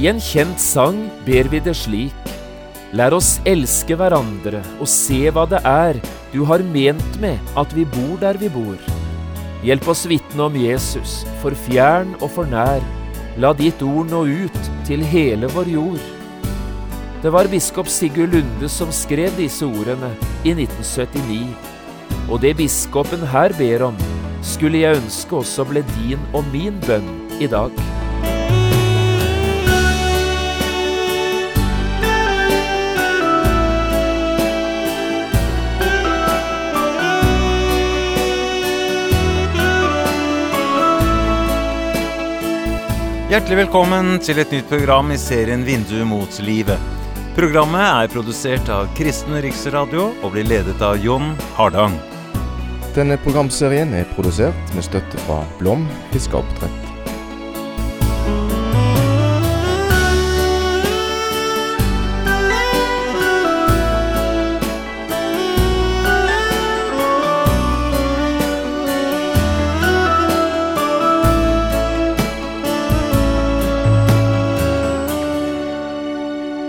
I en kjent sang ber vi det slik. Lær oss elske hverandre og se hva det er du har ment med at vi bor der vi bor. Hjelp oss vitne om Jesus, for fjern og for nær. La ditt ord nå ut til hele vår jord. Det var biskop Sigurd Lunde som skrev disse ordene i 1979. Og det biskopen her ber om, skulle jeg ønske også ble din og min bønn i dag. Hjertelig velkommen til et nytt program i serien Vindu mot livet. Programmet er produsert av Kristen Riksradio og blir ledet av Jon Hardang. Denne programserien er produsert med støtte fra Blom fiskeoppdrett.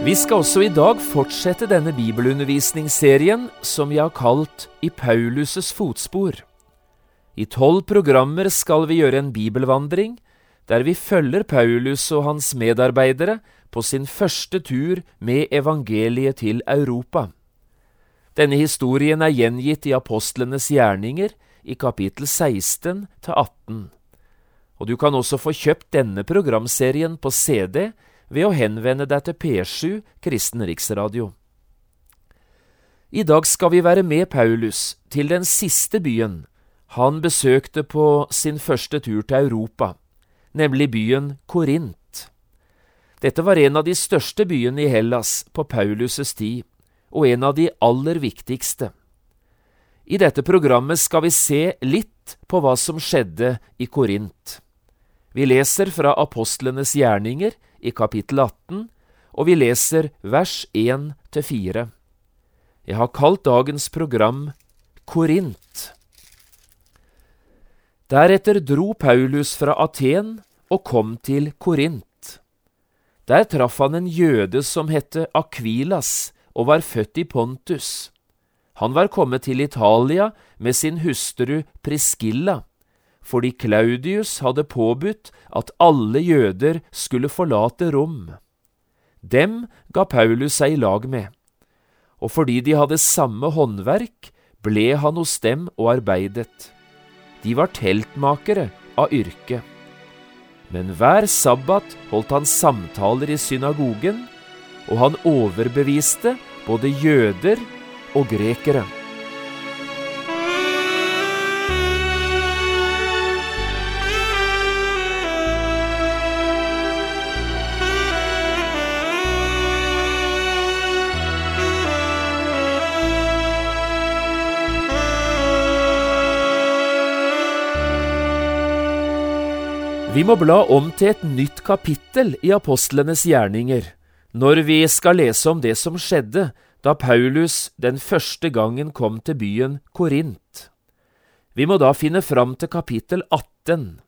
Vi skal også i dag fortsette denne bibelundervisningsserien som vi har kalt I Paulus' fotspor. I tolv programmer skal vi gjøre en bibelvandring der vi følger Paulus og hans medarbeidere på sin første tur med evangeliet til Europa. Denne historien er gjengitt i apostlenes gjerninger i kapittel 16 til 18. Og du kan også få kjøpt denne programserien på CD ved å henvende deg til P7 Kristen Riksradio. I dag skal vi være med Paulus til den siste byen han besøkte på sin første tur til Europa, nemlig byen Korint. Dette var en av de største byene i Hellas på Paulus' tid, og en av de aller viktigste. I dette programmet skal vi se litt på hva som skjedde i Korint. Vi leser fra apostlenes gjerninger i kapittel 18, og vi leser vers 1-4. Jeg har kalt dagens program Korint. Deretter dro Paulus fra Aten og kom til Korint. Der traff han en jøde som hette Akvilas og var født i Pontus. Han var kommet til Italia med sin hustru Priskilla fordi Claudius hadde påbudt at alle jøder skulle forlate Rom. Dem ga Paulus seg i lag med, og fordi de hadde samme håndverk, ble han hos dem og arbeidet. De var teltmakere av yrke. Men hver sabbat holdt han samtaler i synagogen, og han overbeviste både jøder og grekere. Vi må bla om til et nytt kapittel i apostlenes gjerninger, når vi skal lese om det som skjedde da Paulus den første gangen kom til byen Korint. Vi må da finne fram til kapittel 18,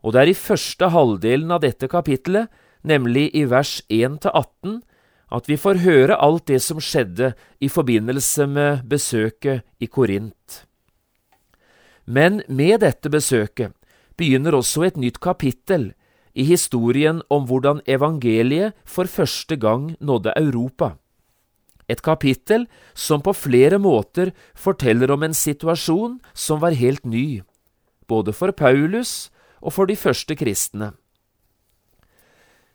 og det er i første halvdelen av dette kapittelet, nemlig i vers 1–18, at vi får høre alt det som skjedde i forbindelse med besøket i Korint. Men med dette besøket begynner også et nytt kapittel i historien om hvordan evangeliet for første gang nådde Europa. Et kapittel som på flere måter forteller om en situasjon som var helt ny, både for Paulus og for de første kristne.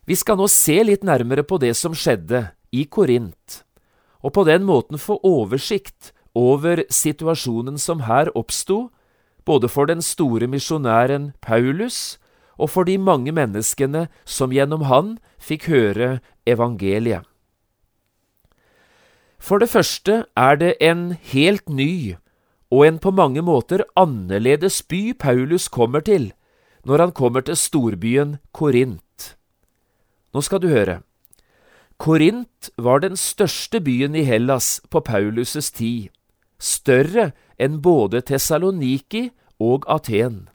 Vi skal nå se litt nærmere på det som skjedde i Korint, og på den måten få oversikt over situasjonen som her oppsto, både for den store misjonæren Paulus og for de mange menneskene som gjennom han fikk høre evangeliet. For det første er det en helt ny og en på mange måter annerledes by Paulus kommer til når han kommer til storbyen Korint. Nå skal du høre. Korint var den største byen i Hellas på Paulus' tid, større enn både Tessaloniki og Aten.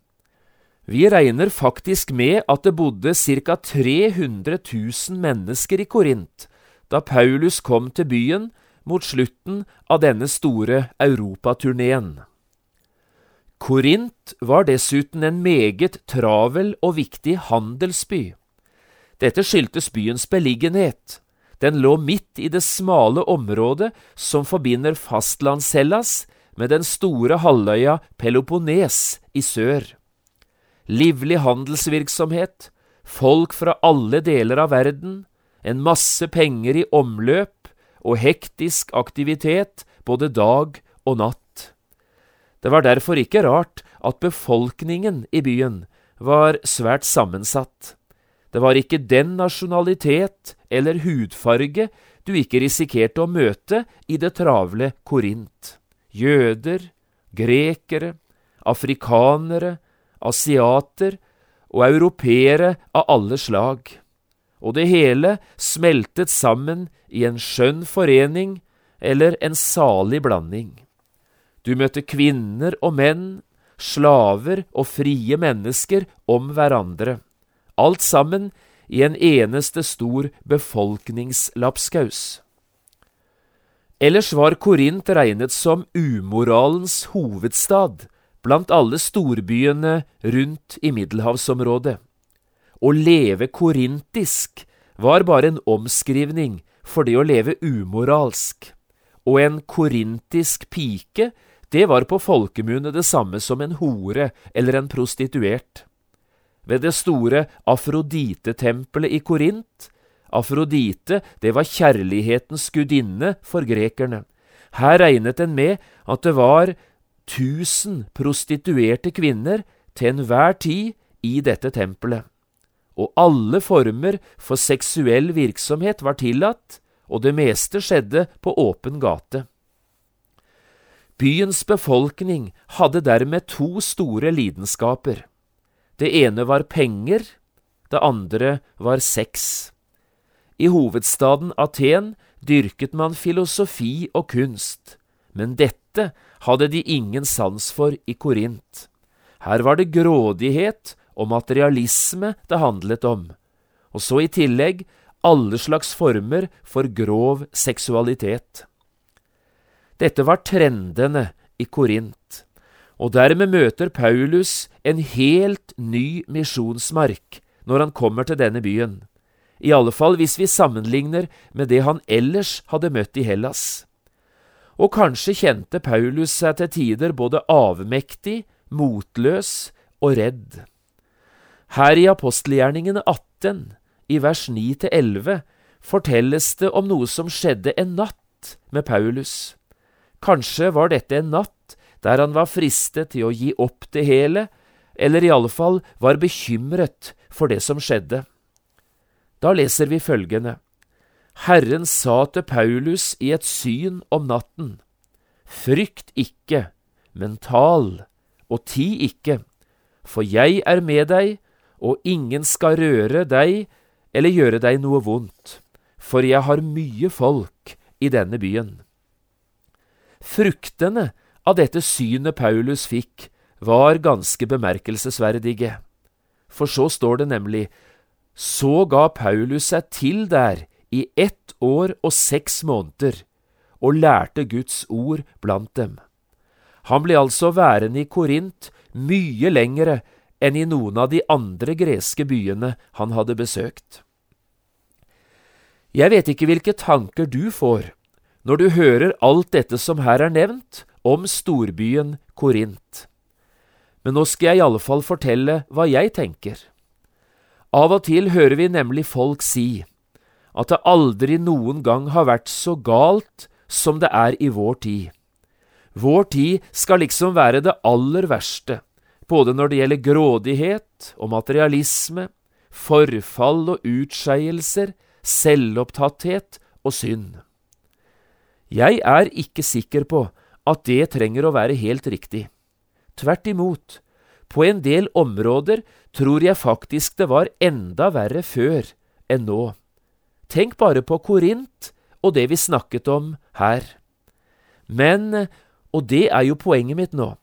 Vi regner faktisk med at det bodde ca. 300 000 mennesker i Korint da Paulus kom til byen mot slutten av denne store europaturneen. Korint var dessuten en meget travel og viktig handelsby. Dette skyldtes byens beliggenhet. Den lå midt i det smale området som forbinder fastlands-Hellas med den store halvøya Peloponnes i sør. Livlig handelsvirksomhet, folk fra alle deler av verden, en masse penger i omløp og hektisk aktivitet både dag og natt. Det var derfor ikke rart at befolkningen i byen var svært sammensatt. Det var ikke den nasjonalitet eller hudfarge du ikke risikerte å møte i det travle Korint. Jøder, grekere, afrikanere, asiater og europeere av alle slag. Og det hele smeltet sammen i en skjønn forening eller en salig blanding. Du møtte kvinner og menn, slaver og frie mennesker om hverandre alt sammen i en eneste stor befolkningslapskaus. Ellers var Korint regnet som umoralens hovedstad blant alle storbyene rundt i middelhavsområdet. Å leve korintisk var bare en omskrivning for det å leve umoralsk, og en korintisk pike, det var på folkemunne det samme som en hore eller en prostituert ved det store Afrodite-tempelet i Korint. Afrodite, det var kjærlighetens gudinne for grekerne. Her regnet en med at det var tusen prostituerte kvinner til enhver tid i dette tempelet. Og alle former for seksuell virksomhet var tillatt, og det meste skjedde på åpen gate. Byens befolkning hadde dermed to store lidenskaper. Det ene var penger, det andre var sex. I hovedstaden Aten dyrket man filosofi og kunst, men dette hadde de ingen sans for i Korint. Her var det grådighet og materialisme det handlet om, og så i tillegg alle slags former for grov seksualitet. Dette var trendene i Korint og dermed møter Paulus en helt ny misjonsmark når han kommer til denne byen, i alle fall hvis vi sammenligner med det han ellers hadde møtt i Hellas. Og kanskje kjente Paulus seg til tider både avmektig, motløs og redd. Her i apostelgjerningene 18, i vers 9–11, fortelles det om noe som skjedde en natt med Paulus. Kanskje var dette en natt der han var fristet til å gi opp det hele, eller i alle fall var bekymret for det som skjedde. Da leser vi følgende. Herren sa til Paulus i et syn om natten, Frykt ikke, men tal, og ti ikke, for jeg er med deg, og ingen skal røre deg eller gjøre deg noe vondt, for jeg har mye folk i denne byen. Fruktene av dette synet Paulus fikk, var ganske bemerkelsesverdige. For så står det nemlig, så ga Paulus seg til der i ett år og seks måneder, og lærte Guds ord blant dem. Han ble altså værende i Korint mye lengre enn i noen av de andre greske byene han hadde besøkt. Jeg vet ikke hvilke tanker du får når du hører alt dette som her er nevnt, om storbyen Korint. Men nå skal jeg i alle fall fortelle hva jeg tenker. Av og til hører vi nemlig folk si at det aldri noen gang har vært så galt som det er i vår tid. Vår tid skal liksom være det aller verste, både når det gjelder grådighet og materialisme, forfall og utskeielser, selvopptatthet og synd. Jeg er ikke sikker på at det trenger å være helt riktig. Tvert imot, på en del områder tror jeg faktisk det var enda verre før enn nå. Tenk bare på Korint og det vi snakket om her. Men, og det er jo poenget mitt nå,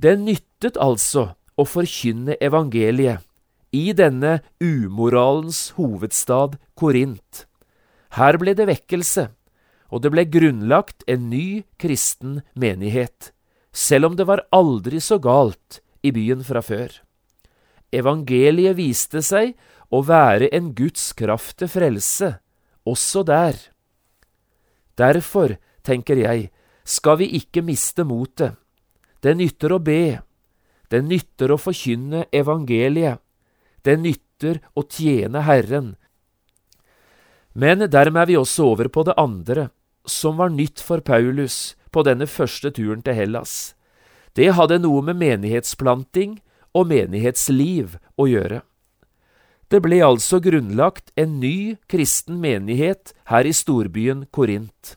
det nyttet altså å forkynne evangeliet i denne umoralens hovedstad Korint. Her ble det vekkelse, og det ble grunnlagt en ny kristen menighet, selv om det var aldri så galt i byen fra før. Evangeliet viste seg å være en Guds kraft til frelse, også der. Derfor, tenker jeg, skal vi ikke miste motet. Det nytter å be. Det nytter å forkynne evangeliet. Det nytter å tjene Herren. Men dermed er vi også over på det andre, som var nytt for Paulus på denne første turen til Hellas. Det hadde noe med menighetsplanting og menighetsliv å gjøre. Det ble altså grunnlagt en ny kristen menighet her i storbyen Korint.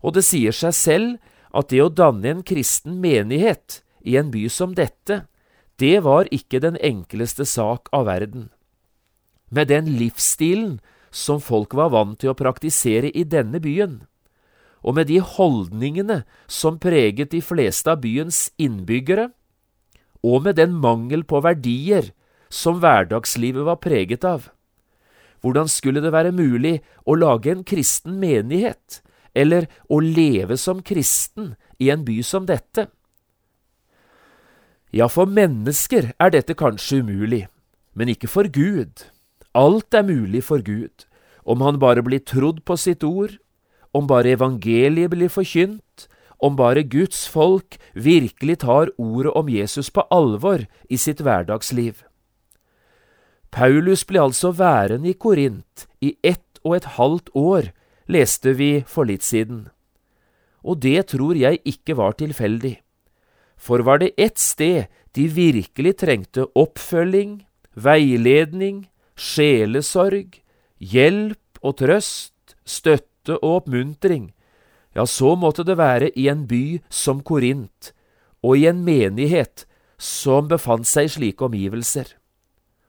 Og det sier seg selv at det å danne en kristen menighet i en by som dette, det var ikke den enkleste sak av verden. Med den livsstilen som folk var vant til å praktisere i denne byen, og med de holdningene som preget de fleste av byens innbyggere, og med den mangel på verdier som hverdagslivet var preget av. Hvordan skulle det være mulig å lage en kristen menighet, eller å leve som kristen i en by som dette? Ja, for mennesker er dette kanskje umulig, men ikke for Gud. Alt er mulig for Gud, om han bare blir trodd på sitt ord, om bare evangeliet blir forkynt, om bare Guds folk virkelig tar ordet om Jesus på alvor i sitt hverdagsliv. Paulus ble altså værende i Korint i ett og et halvt år, leste vi for litt siden. Og det tror jeg ikke var tilfeldig. For var det ett sted de virkelig trengte oppfølging, veiledning, sjelesorg, hjelp og trøst, støtte og oppmuntring, ja, så måtte det være i en by som Korint, og i en menighet som befant seg i slike omgivelser.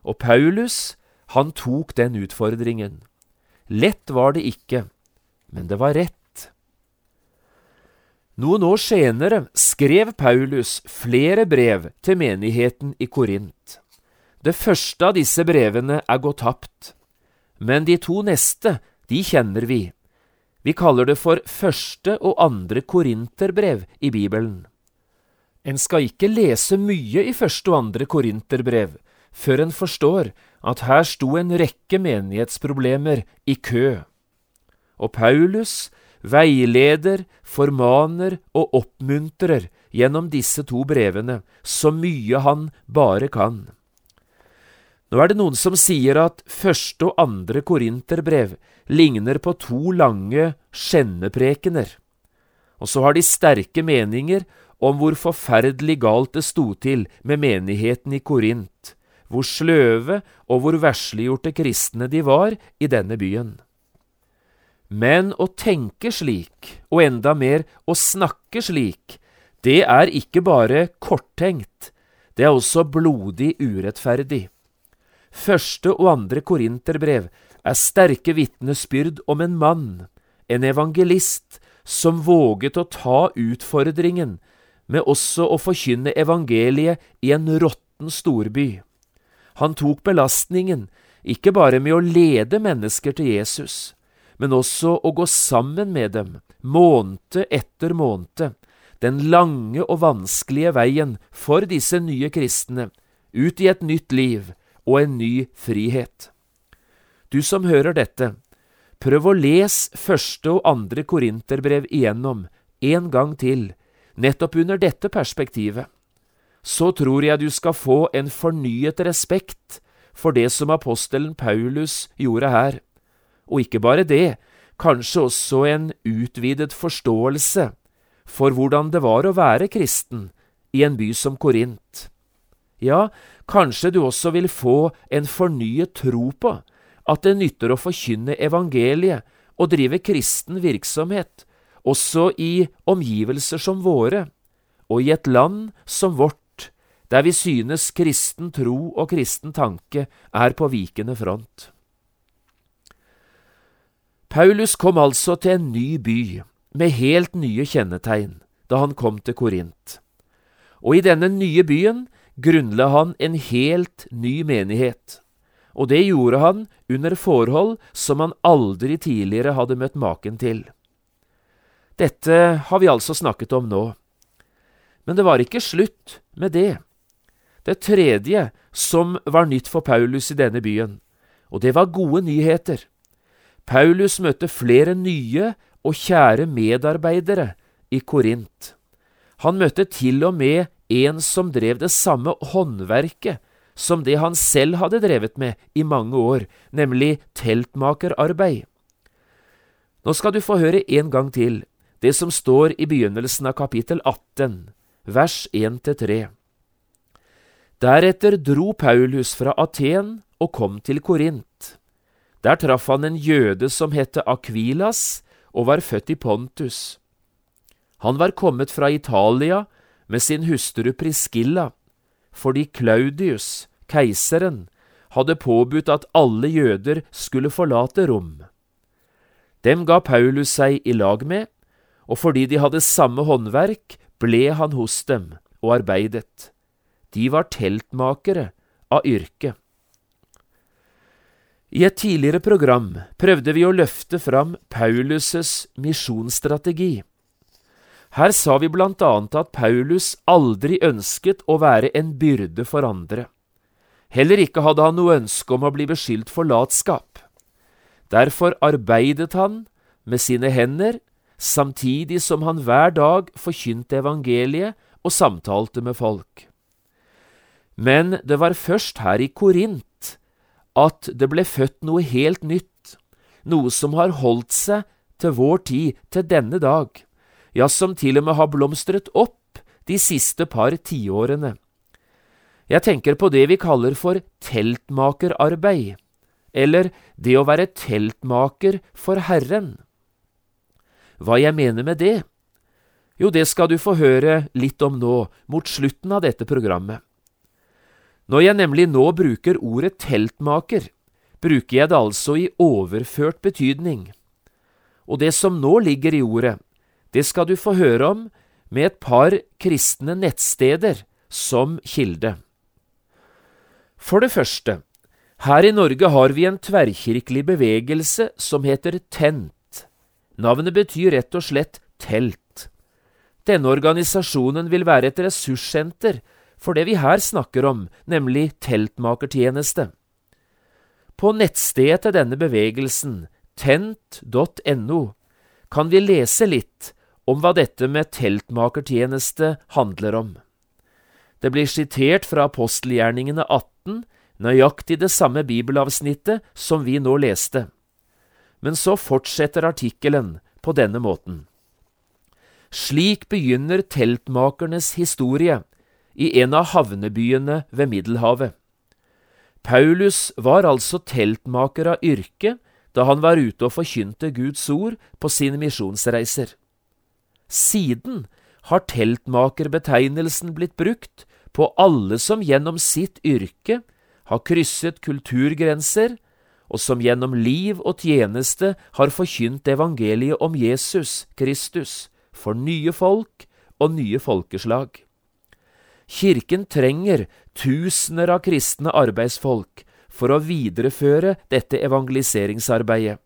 Og Paulus, han tok den utfordringen. Lett var det ikke, men det var rett. Noen år senere skrev Paulus flere brev til menigheten i Korint. Det første av disse brevene er gått tapt, men de to neste, de kjenner vi. Vi kaller det for første og andre korinterbrev i Bibelen. En skal ikke lese mye i første og andre korinterbrev, før en forstår at her sto en rekke menighetsproblemer i kø. Og Paulus veileder, formaner og oppmuntrer gjennom disse to brevene så mye han bare kan. Nå er det noen som sier at første og andre korinterbrev ligner på to lange skjenneprekener, og så har de sterke meninger om hvor forferdelig galt det sto til med menigheten i Korint, hvor sløve og hvor versliggjorte kristne de var i denne byen. Men å tenke slik, og enda mer å snakke slik, det er ikke bare korttenkt, det er også blodig urettferdig. Første og andre korinterbrev er sterke vitnesbyrd om en mann, en evangelist, som våget å ta utfordringen med også å forkynne evangeliet i en råtten storby. Han tok belastningen, ikke bare med å lede mennesker til Jesus, men også å gå sammen med dem, måned etter måned, den lange og vanskelige veien for disse nye kristne, ut i et nytt liv og en ny frihet. Du som hører dette, prøv å les første og andre korinterbrev igjennom en gang til, nettopp under dette perspektivet så tror jeg du skal få en fornyet respekt for det som apostelen Paulus gjorde her, og ikke bare det, kanskje også en utvidet forståelse for hvordan det var å være kristen i en by som Korint. Ja, kanskje du også vil få en fornyet tro på at det nytter å forkynne evangeliet og drive kristen virksomhet, også i omgivelser som våre, og i et land som vårt der vi synes kristen tro og kristen tanke er på vikende front. Paulus kom altså til en ny by med helt nye kjennetegn da han kom til Korint. Og i denne nye byen grunnla han en helt ny menighet, og det gjorde han under forhold som han aldri tidligere hadde møtt maken til. Dette har vi altså snakket om nå. Men det var ikke slutt med det. Det tredje som var nytt for Paulus i denne byen, og det var gode nyheter. Paulus møtte flere nye og kjære medarbeidere i Korint. Han møtte til og med en som drev det samme håndverket som det han selv hadde drevet med i mange år, nemlig teltmakerarbeid. Nå skal du få høre en gang til det som står i begynnelsen av kapittel 18, vers 1–3. Deretter dro Paulus fra Aten og kom til Korint. Der traff han en jøde som het Akvilas og var født i Pontus. Han var kommet fra Italia med sin hustru Priskilla, fordi Claudius, keiseren, hadde påbudt at alle jøder skulle forlate Rom. Dem ga Paulus seg i lag med, og fordi de hadde samme håndverk, ble han hos dem og arbeidet. De var teltmakere av yrke. I et tidligere program prøvde vi å løfte fram Paulus' misjonsstrategi. Her sa vi blant annet at Paulus aldri ønsket å være en byrde for andre. Heller ikke hadde han noe ønske om å bli beskyldt for latskap. Derfor arbeidet han med sine hender, samtidig som han hver dag forkynte evangeliet og samtalte med folk. Men det var først her i Korint at det ble født noe helt nytt, noe som har holdt seg til vår tid, til denne dag ja, som til og med har blomstret opp de siste par tiårene. Jeg tenker på det vi kaller for teltmakerarbeid, eller det å være teltmaker for Herren. Hva jeg mener med det? Jo, det skal du få høre litt om nå, mot slutten av dette programmet. Når jeg nemlig nå bruker ordet teltmaker, bruker jeg det altså i overført betydning. Og det som nå ligger i ordet, det skal du få høre om med et par kristne nettsteder som kilde. For det første, her i Norge har vi en tverrkirkelig bevegelse som heter TENT. Navnet betyr rett og slett telt. Denne organisasjonen vil være et ressurssenter for det vi her snakker om, nemlig teltmakertjeneste. På nettstedet til denne bevegelsen, tent.no, kan vi lese litt om hva dette med teltmakertjeneste handler om. Det blir sitert fra apostelgjerningene 18, nøyaktig det samme bibelavsnittet som vi nå leste. Men så fortsetter artikkelen på denne måten. Slik begynner teltmakernes historie i en av havnebyene ved Middelhavet. Paulus var altså teltmaker av yrke da han var ute og forkynte Guds ord på sine misjonsreiser. Siden har teltmakerbetegnelsen blitt brukt på alle som gjennom sitt yrke har krysset kulturgrenser, og som gjennom liv og tjeneste har forkynt evangeliet om Jesus Kristus for nye folk og nye folkeslag. Kirken trenger tusener av kristne arbeidsfolk for å videreføre dette evangeliseringsarbeidet.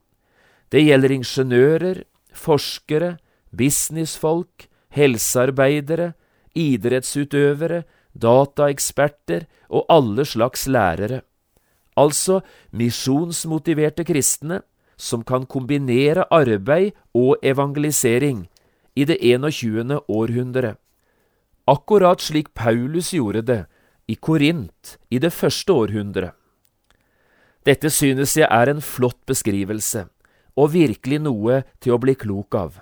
Det gjelder ingeniører, forskere, businessfolk, helsearbeidere, idrettsutøvere, dataeksperter og alle slags lærere. Altså misjonsmotiverte kristne som kan kombinere arbeid og evangelisering i det 21. århundre. Akkurat slik Paulus gjorde det i Korint i det første århundret. Dette synes jeg er en flott beskrivelse, og virkelig noe til å bli klok av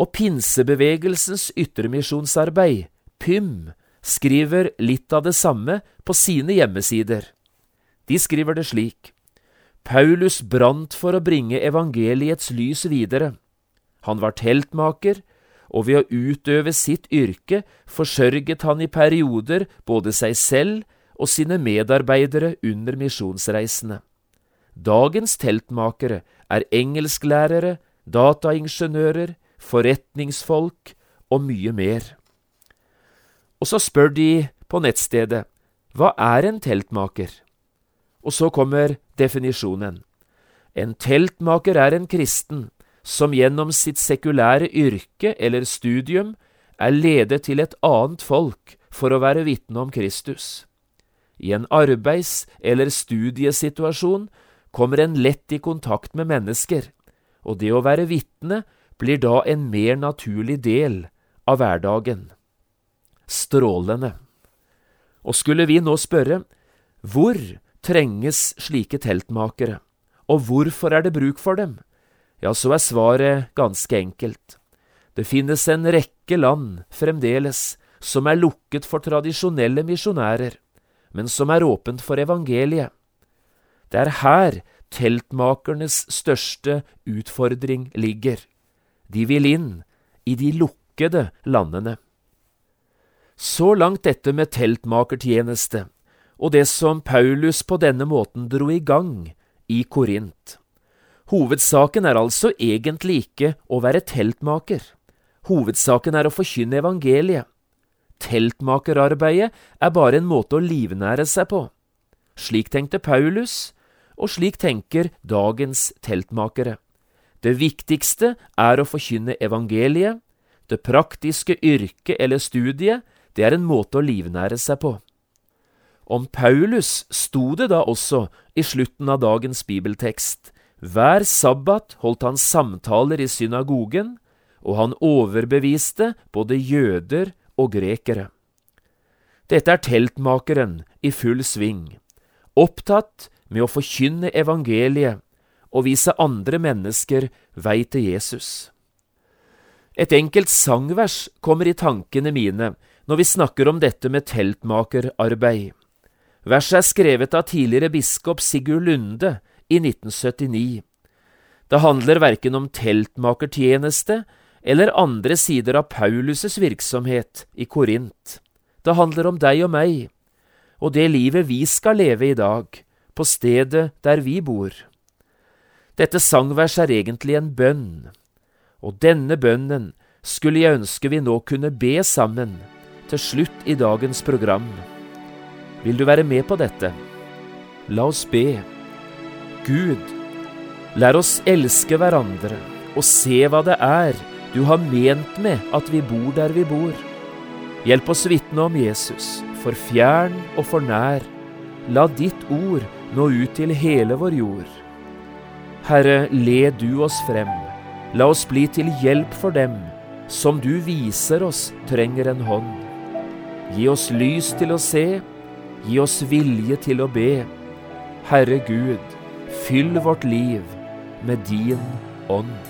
og pinsebevegelsens yttermisjonsarbeid, PYM, skriver litt av det samme på sine hjemmesider. De skriver det slik. Paulus brant for å bringe evangeliets lys videre. Han var teltmaker, og ved å utøve sitt yrke forsørget han i perioder både seg selv og sine medarbeidere under misjonsreisene. Dagens teltmakere er engelsklærere, dataingeniører, forretningsfolk og mye mer. Og så spør de på nettstedet Hva er en teltmaker? Og så kommer definisjonen. En teltmaker er en kristen som gjennom sitt sekulære yrke eller studium er ledet til et annet folk for å være vitne om Kristus. I en arbeids- eller studiesituasjon kommer en lett i kontakt med mennesker, og det å være vitne blir da en mer naturlig del av hverdagen. Strålende. Og skulle vi nå spørre, hvor trenges slike teltmakere, og hvorfor er det bruk for dem? Ja, så er svaret ganske enkelt. Det finnes en rekke land fremdeles som er lukket for tradisjonelle misjonærer, men som er åpent for evangeliet. Det er her teltmakernes største utfordring ligger. De vil inn i de lukkede landene. Så langt dette med teltmakertjeneste og det som Paulus på denne måten dro i gang i Korint. Hovedsaken er altså egentlig ikke å være teltmaker. Hovedsaken er å forkynne evangeliet. Teltmakerarbeidet er bare en måte å livnære seg på. Slik tenkte Paulus, og slik tenker dagens teltmakere. Det viktigste er å forkynne evangeliet. Det praktiske yrket eller studiet, det er en måte å livnære seg på. Om Paulus sto det da også i slutten av dagens bibeltekst. Hver sabbat holdt han samtaler i synagogen, og han overbeviste både jøder og grekere. Dette er teltmakeren i full sving, opptatt med å forkynne evangeliet og vise andre mennesker vei til Jesus. Et enkelt sangvers kommer i tankene mine når vi snakker om dette med teltmakerarbeid. Verset er skrevet av tidligere biskop Sigurd Lunde i 1979. Det handler verken om teltmakertjeneste eller andre sider av Paulus' virksomhet i Korint. Det handler om deg og meg, og det livet vi skal leve i dag, på stedet der vi bor. Dette sangvers er egentlig en bønn, og denne bønnen skulle jeg ønske vi nå kunne be sammen til slutt i dagens program. Vil du være med på dette? La oss be. Gud, lær oss elske hverandre og se hva det er du har ment med at vi bor der vi bor. Hjelp oss vitne om Jesus, for fjern og for nær. La ditt ord nå ut til hele vår jord. Herre, led du oss frem. La oss bli til hjelp for dem som du viser oss trenger en hånd. Gi oss lys til å se Gi oss vilje til å be. Herre Gud, fyll vårt liv med din ånd.